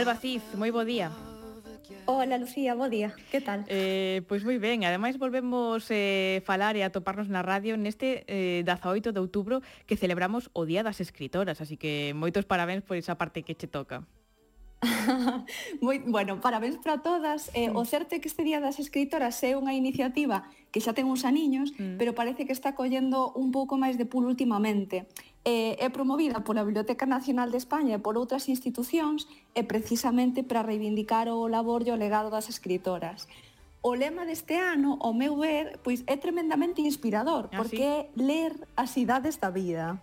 Alba Cif, moi bo día. Hola Lucía, bo día, que tal? Eh, pois moi ben, ademais volvemos eh, falar e atoparnos na radio neste eh, 18 de outubro que celebramos o Día das Escritoras, así que moitos parabéns por esa parte que che toca. moi, bueno, parabéns para todas. Eh. O certo é que este Día das Escritoras é unha iniciativa que xa ten uns aniños, mm. pero parece que está collendo un pouco máis de pulo últimamente. Eh, é promovida pola Biblioteca Nacional de España e por outras institucións e precisamente para reivindicar o labor e o legado das escritoras. O lema deste ano, o meu ver, pois é tremendamente inspirador, ah, porque é ler as idades da vida.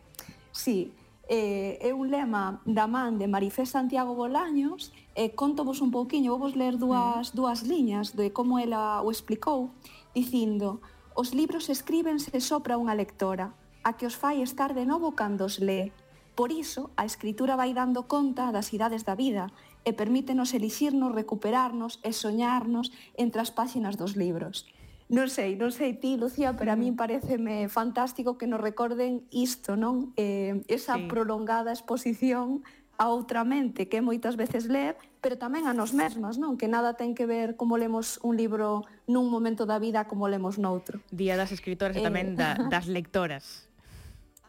Sí, eh, é un lema da man de Marifé Santiago Bolaños e eh, conto vos un pouquiño, vou vos ler dúas, mm. dúas liñas de como ela o explicou dicindo os libros escríbense só para unha lectora a que os fai estar de novo cando os lee Por iso, a escritura vai dando conta das idades da vida e permítenos elixirnos, recuperarnos e soñarnos entre as páxinas dos libros. Non sei, non sei ti, Lucía, pero a min pareceme fantástico que nos recorden isto, non? Eh, esa sí. prolongada exposición a outra mente que moitas veces ler, pero tamén a nos mesmas, non? Que nada ten que ver como lemos un libro nun momento da vida como lemos noutro. Día das escritoras eh... e tamén da, das lectoras.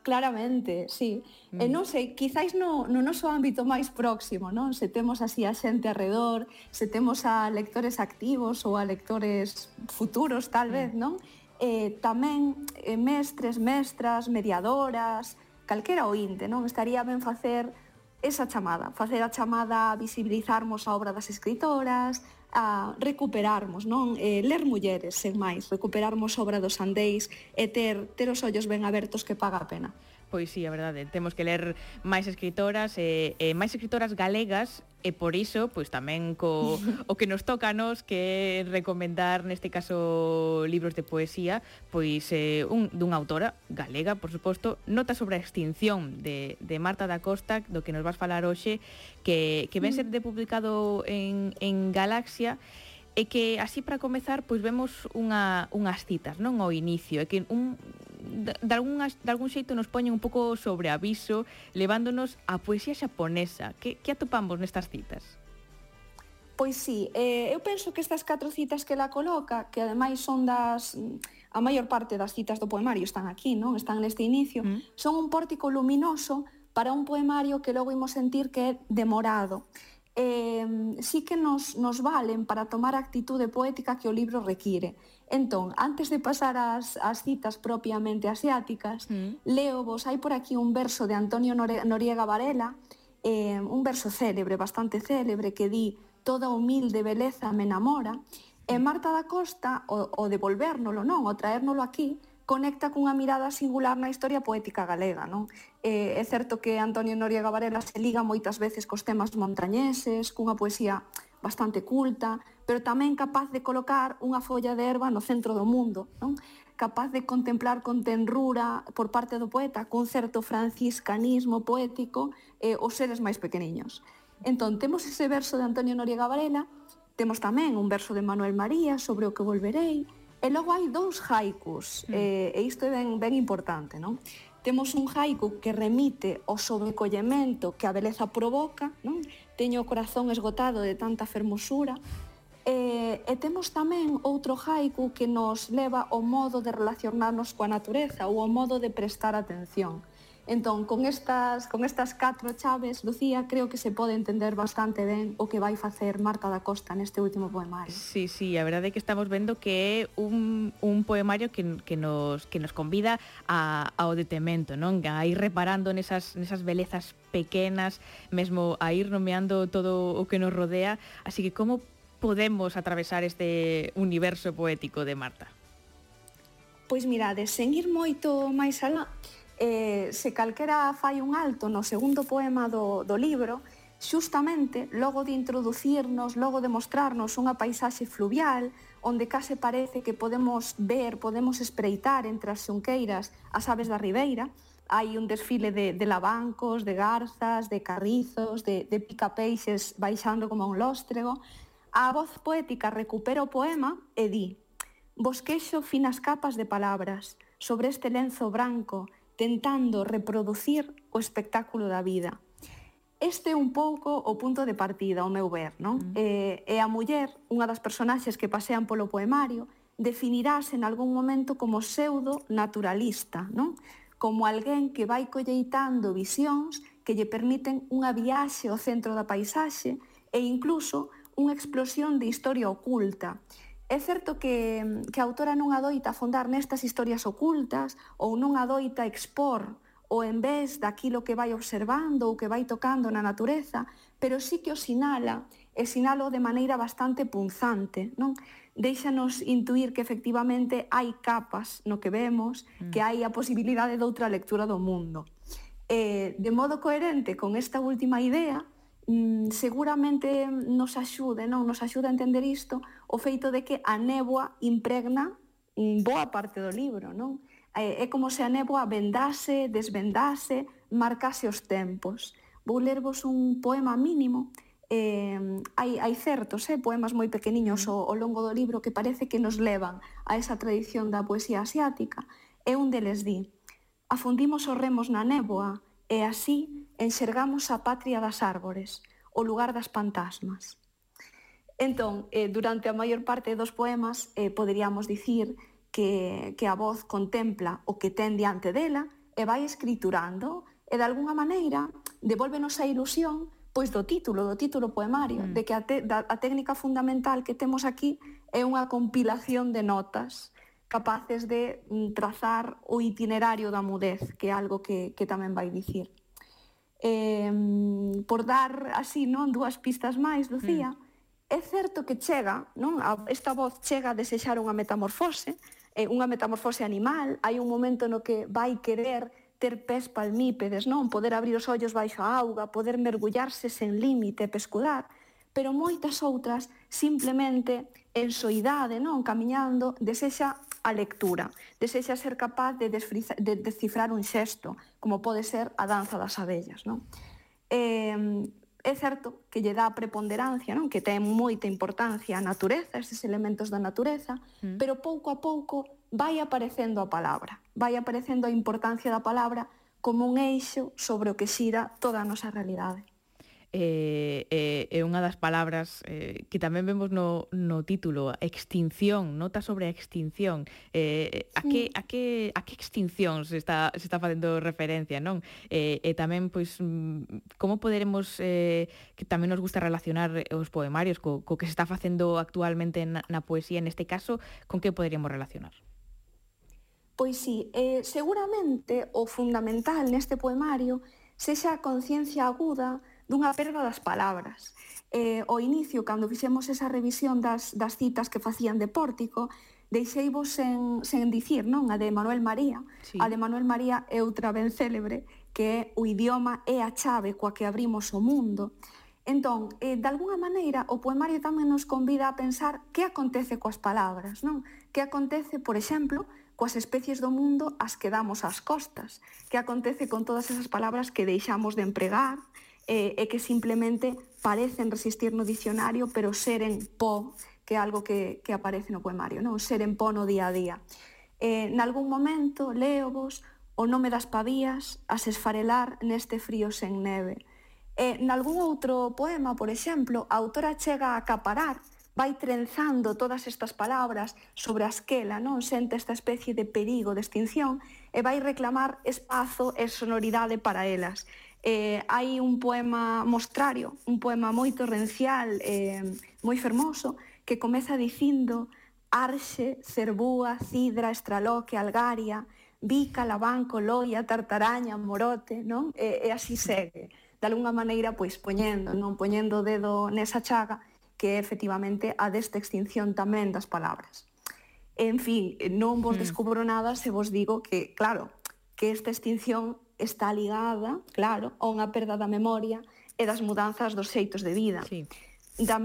Claramente, sí. Eh, mm. E non sei, quizáis no, no noso ámbito máis próximo, non? Se temos así a xente arredor, se temos a lectores activos ou a lectores futuros, tal mm. vez, mm. non? Eh, tamén eh, mestres, mestras, mediadoras, calquera ointe, non? Estaría ben facer esa chamada, facer a chamada a visibilizarmos a obra das escritoras, a recuperarmos, non? Eh, ler mulleres, sen máis, recuperarmos obra dos andéis e ter, ter os ollos ben abertos que paga a pena. Pois sí, a verdade, temos que ler máis escritoras e, e máis escritoras galegas e por iso, pois tamén co o que nos toca a nos que é recomendar neste caso libros de poesía, pois eh, un dunha autora galega, por suposto, Nota sobre a extinción de de Marta da Costa, do que nos vas falar hoxe, que que ven mm. ser de publicado en en Galaxia e que así para comezar pois vemos unha, unhas citas non ao inicio e que un, de, de, algunhas, de algún xeito nos poñen un pouco sobre aviso levándonos á poesía xaponesa que, que atopamos nestas citas? Pois sí, eh, eu penso que estas catro citas que la coloca, que ademais son das a maior parte das citas do poemario están aquí, non? Están neste inicio, mm. son un pórtico luminoso para un poemario que logo imos sentir que é demorado eh, sí que nos, nos valen para tomar a actitude poética que o libro require. Entón, antes de pasar ás, ás citas propiamente asiáticas, mm. leo vos, hai por aquí un verso de Antonio Noriega Varela, eh, un verso célebre, bastante célebre, que di «Toda humilde beleza me enamora», e Marta da Costa, o, o devolvérnolo, non, o traérnolo aquí, conecta cunha mirada singular na historia poética galega. Non? Eh, é certo que Antonio Noriega Varela se liga moitas veces cos temas montañeses, cunha poesía bastante culta, pero tamén capaz de colocar unha folla de erva no centro do mundo, non? capaz de contemplar con tenrura por parte do poeta cun certo franciscanismo poético eh, os seres máis pequeniños. Entón, temos ese verso de Antonio Noriega Varela, temos tamén un verso de Manuel María sobre o que volverei, E logo hai dous haikus, mm. eh, e isto é ben, ben importante, non? Temos un haiku que remite ao sobrecollemento que a beleza provoca, non? Teño o corazón esgotado de tanta fermosura, E, e temos tamén outro haiku que nos leva ao modo de relacionarnos coa natureza ou ao modo de prestar atención. Entón, con estas, con estas catro chaves, Lucía, creo que se pode entender bastante ben o que vai facer Marta da Costa neste último poemario. Sí, sí, a verdade é que estamos vendo que é un, un poemario que, que, nos, que nos convida a, ao detemento, non? A ir reparando nesas, nesas belezas pequenas, mesmo a ir nomeando todo o que nos rodea. Así que como podemos atravesar este universo poético de Marta? Pois mirade, sen ir moito máis alá, eh, se calquera fai un alto no segundo poema do, do libro, xustamente logo de introducirnos, logo de mostrarnos unha paisaxe fluvial onde case parece que podemos ver, podemos espreitar entre as xunqueiras as aves da ribeira, hai un desfile de, de lavancos, de garzas, de carrizos, de, de picapeixes baixando como un lóstrego, a voz poética recupera o poema e di Bosquexo finas capas de palabras sobre este lenzo branco tentando reproducir o espectáculo da vida. Este é un pouco o punto de partida, ao meu ver, non? Mm. Eh, e a muller, unha das personaxes que pasean polo poemario, definirase en algún momento como pseudo naturalista, non? Como alguén que vai colleitando visións que lle permiten unha viaxe ao centro da paisaxe e incluso unha explosión de historia oculta É certo que, que a autora non adoita afondar nestas historias ocultas ou non adoita expor o en vez daquilo que vai observando ou que vai tocando na natureza, pero sí que o sinala e sinalo de maneira bastante punzante, non? Deixanos intuir que efectivamente hai capas no que vemos, mm. que hai a posibilidade de outra lectura do mundo. Eh, de modo coherente con esta última idea, mm, seguramente nos axude, non nos axuda a entender isto o feito de que a néboa impregna boa parte do libro, non? É como se a néboa vendase, desvendase, marcase os tempos. Vou lervos un poema mínimo eh, hai, hai certos eh, poemas moi pequeniños mm. ao, ao longo do libro que parece que nos levan a esa tradición da poesía asiática, e un deles di Afundimos os remos na néboa, e así enxergamos a patria das árbores, o lugar das pantasmas. Entón, eh, durante a maior parte dos poemas eh, poderíamos dicir que, que a voz contempla o que ten diante dela e vai escriturando e de alguna maneira devolvenos a ilusión pois do título, do título poemario, mm. de que a, te, da, a técnica fundamental que temos aquí é unha compilación de notas capaces de mm, trazar o itinerario da mudez, que é algo que, que tamén vai dicir eh, por dar así non dúas pistas máis, Lucía, mm. é certo que chega, non? A, esta voz chega a desexar unha metamorfose, eh, unha metamorfose animal, hai un momento no que vai querer ter pés palmípedes, non? Poder abrir os ollos baixo a auga, poder mergullarse sen límite, pescudar, pero moitas outras simplemente en soidade, non? Camiñando, desexa a lectura. Desexa ser capaz de, de descifrar un xesto, como pode ser a danza das abellas. Non? Eh, é certo que lle dá preponderancia, non? que ten moita importancia a natureza, estes elementos da natureza, mm. pero pouco a pouco vai aparecendo a palabra, vai aparecendo a importancia da palabra como un eixo sobre o que xira toda a nosa realidade eh, eh, é unha das palabras eh, que tamén vemos no, no título, extinción, nota sobre a extinción. Eh, a, que, a, que, a que extinción se está, se está facendo referencia, non? Eh, e tamén, pois, mm, como poderemos, eh, que tamén nos gusta relacionar eh, os poemarios co, co que se está facendo actualmente na, na poesía, neste caso, con que poderíamos relacionar? Pois sí, eh, seguramente o fundamental neste poemario sexa a conciencia aguda dunha perda das palabras. Eh, o inicio, cando fixemos esa revisión das, das citas que facían de pórtico, deixei vos sen, sen dicir, non? A de Manuel María. Sí. A de Manuel María é outra ben célebre, que é o idioma é a chave coa que abrimos o mundo. Entón, eh, de alguna maneira, o poemario tamén nos convida a pensar que acontece coas palabras, non? Que acontece, por exemplo, coas especies do mundo as que damos ás costas? Que acontece con todas esas palabras que deixamos de empregar? eh, e que simplemente parecen resistir no dicionario, pero seren po, que é algo que, que aparece no poemario, non? Seren po no día a día. Eh, nalgún momento leo vos o nome das pavías a se esfarelar neste frío sen neve. E nalgún outro poema, por exemplo, a autora chega a acaparar, vai trenzando todas estas palabras sobre a esquela, non sente esta especie de perigo de extinción e vai reclamar espazo e sonoridade para elas eh, hai un poema mostrario, un poema moi torrencial, eh, moi fermoso, que comeza dicindo Arxe, Cerbúa, Cidra, Estraloque, Algaria, Vica, Labanco, Loia, Tartaraña, Morote, non? E, e así segue. De alguna maneira, pois, poñendo, non? Poñendo o dedo nesa chaga que é efectivamente a desta extinción tamén das palabras. En fin, non vos hmm. descubro nada se vos digo que, claro, que esta extinción está ligada, claro, a unha perda da memoria e das mudanzas dos xeitos de vida. Sí. Da,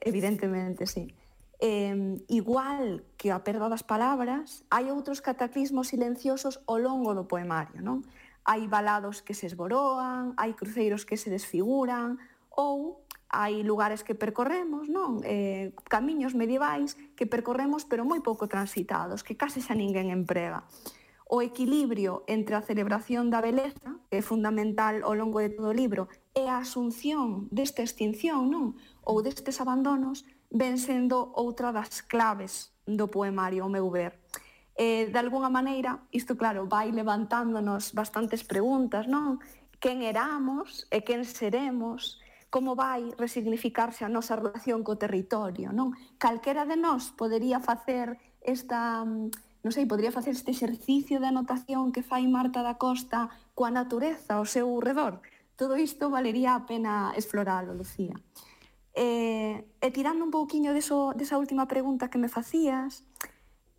evidentemente, sí. Eh, igual que a perda das palabras, hai outros cataclismos silenciosos ao longo do poemario, non? Hai balados que se esboroan, hai cruceiros que se desfiguran, ou hai lugares que percorremos, non? Eh, camiños medievais que percorremos pero moi pouco transitados, que case xa ninguén emprega o equilibrio entre a celebración da beleza, que é fundamental ao longo de todo o libro, e a asunción desta extinción, non? Ou destes abandonos, ven sendo outra das claves do poemario, ao meu ver. Eh, de alguna maneira, isto, claro, vai levantándonos bastantes preguntas, non? Quen eramos e quen seremos? Como vai resignificarse a nosa relación co territorio, non? Calquera de nós podería facer esta mm, non sei, podría facer este exercicio de anotación que fai Marta da Costa coa natureza ao seu redor. Todo isto valería a pena exploralo, Lucía. E, e tirando un pouquiño deso, desa última pregunta que me facías,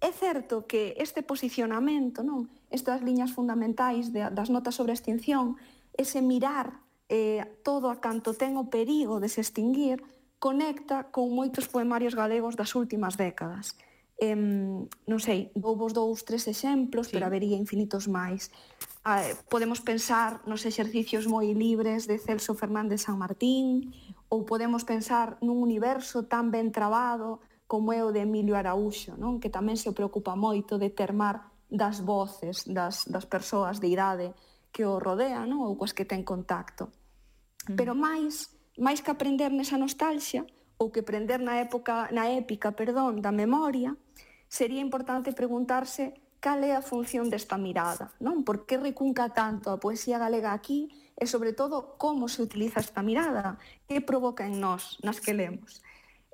é certo que este posicionamento, non? estas liñas fundamentais de, das notas sobre a extinción, ese mirar eh, todo a canto ten o perigo de se extinguir, conecta con moitos poemarios galegos das últimas décadas. Em, non sei, dou vos dous, tres exemplos, sí. pero habería infinitos máis. Eh, podemos pensar nos exercicios moi libres de Celso Fernández San Martín, ou podemos pensar nun universo tan ben trabado como é o de Emilio Araúxo, non? que tamén se preocupa moito de termar das voces das, das persoas de idade que o rodea non? ou coas que ten contacto. Mm. Pero máis, máis que aprender nesa nostalgia, ou que prender na época na épica, perdón, da memoria, sería importante preguntarse cal é a función desta mirada, non? Por que recunca tanto a poesía galega aquí e, sobre todo, como se utiliza esta mirada, que provoca en nós, nas que lemos.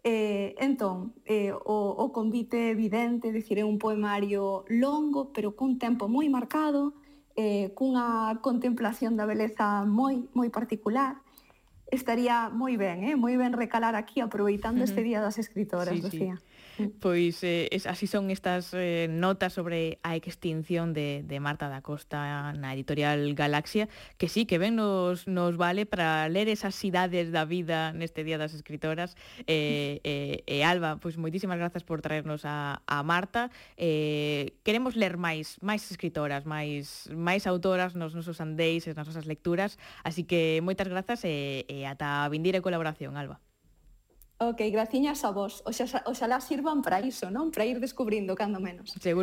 Eh, entón, eh, o, o convite evidente, dicir, é un poemario longo, pero cun tempo moi marcado, eh, cunha contemplación da beleza moi moi particular, estaría moi ben, eh? moi ben recalar aquí aproveitando uh -huh. este día das escritoras, sí, Lucía. Mm. Sí. Pois eh, es, así son estas eh, notas sobre a extinción de, de Marta da Costa na editorial Galaxia, que sí, que ben nos, nos vale para ler esas cidades da vida neste Día das Escritoras. Eh, eh, e eh, Alba, pois moitísimas grazas por traernos a, a Marta. Eh, queremos ler máis, máis escritoras, máis, máis autoras nos nosos andéis, nas nosas lecturas, así que moitas grazas e, eh, e Ata a vindire colaboración, Alba. Ok, graciñas a vos. Oxa, oxalá sirvan para iso, non? Para ir descubrindo cando menos. Seguro.